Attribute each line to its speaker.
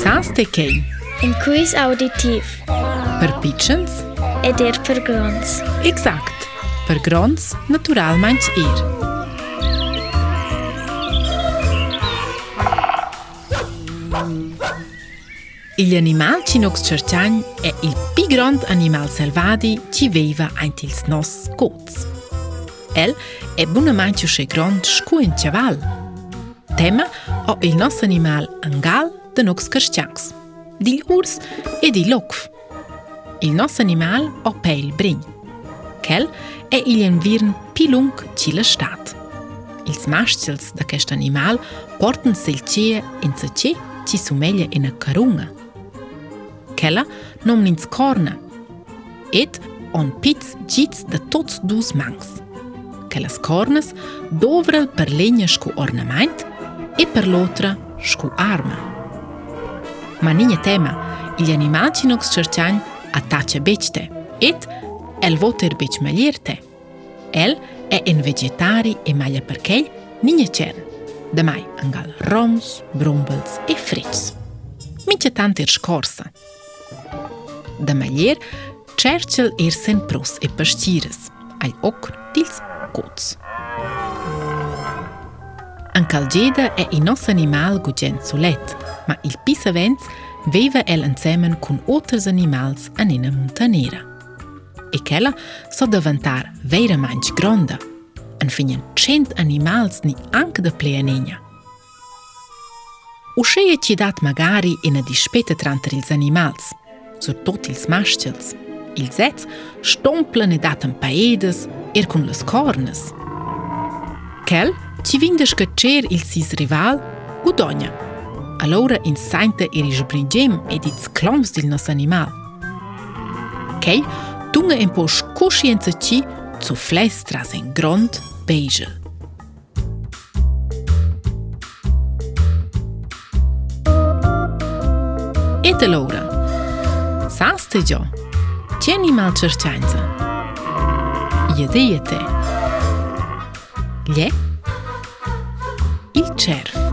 Speaker 1: Sans të kej.
Speaker 2: Në kujs auditiv. Për
Speaker 1: pichens.
Speaker 2: E dirë
Speaker 1: për
Speaker 2: grons.
Speaker 1: Exakt. Për grons, natural manç irë. Il animal që nuk së qërqanj e il pigrond animal selvadi që vejva antil së nos kutës. El e bunë manqë shë shkuen qëval. Tema o il nos animal ngal të nuk s'kërshqaks. Dil urs e dil lokf. Il nos animal o pejl brinj. Kel e iljen virn pilung qilë shtat. Il smashqëls dhe kësht animal portën selqie in të qi qi sumelje in e kërunga. Kela nom një të korna. Et on pic gjitës dhe tots dus mangës. Kela s'kornës dovrel për lenjë shku ornament e për lotra shku armën ma një një tema, i lë animat që nuk së qërqan, ata që beqte. It, el votër beq me lirte. El e në vegetari e malje përkej një një qenë, dhe maj nga roms, brumbëls e friqës. Mi që tanë të rshkorsa. Dhe me lirë, Churchill irë sen prus e pështjires, aj okrë tilsë kutës. Calgeda è il nostro animale gugen sulet, ma il Pisavens vive el insieme con altri animali in una montanera. E quella so diventare veramente grande. En fingen 100 animali ni anche da pleanegna. Usceie ci dat magari in a dispete tranter ils animals, soprattutto ils mascels. Ils ets stomplen e dat en paedes, er con las cornes. Kel? që vindë është këtë qërë ilë si së u donja. Alora in sajnëte i rishë brinjëm e di të sklomës dilë nësë animalë. Kej, të nga e mpo shkush jenë të qi të flestë të rasën grondë bejshë. E të sa së të gjohë, që një malë qërë qajnëzë? Jë dhe jë të. Lëhë? CERF.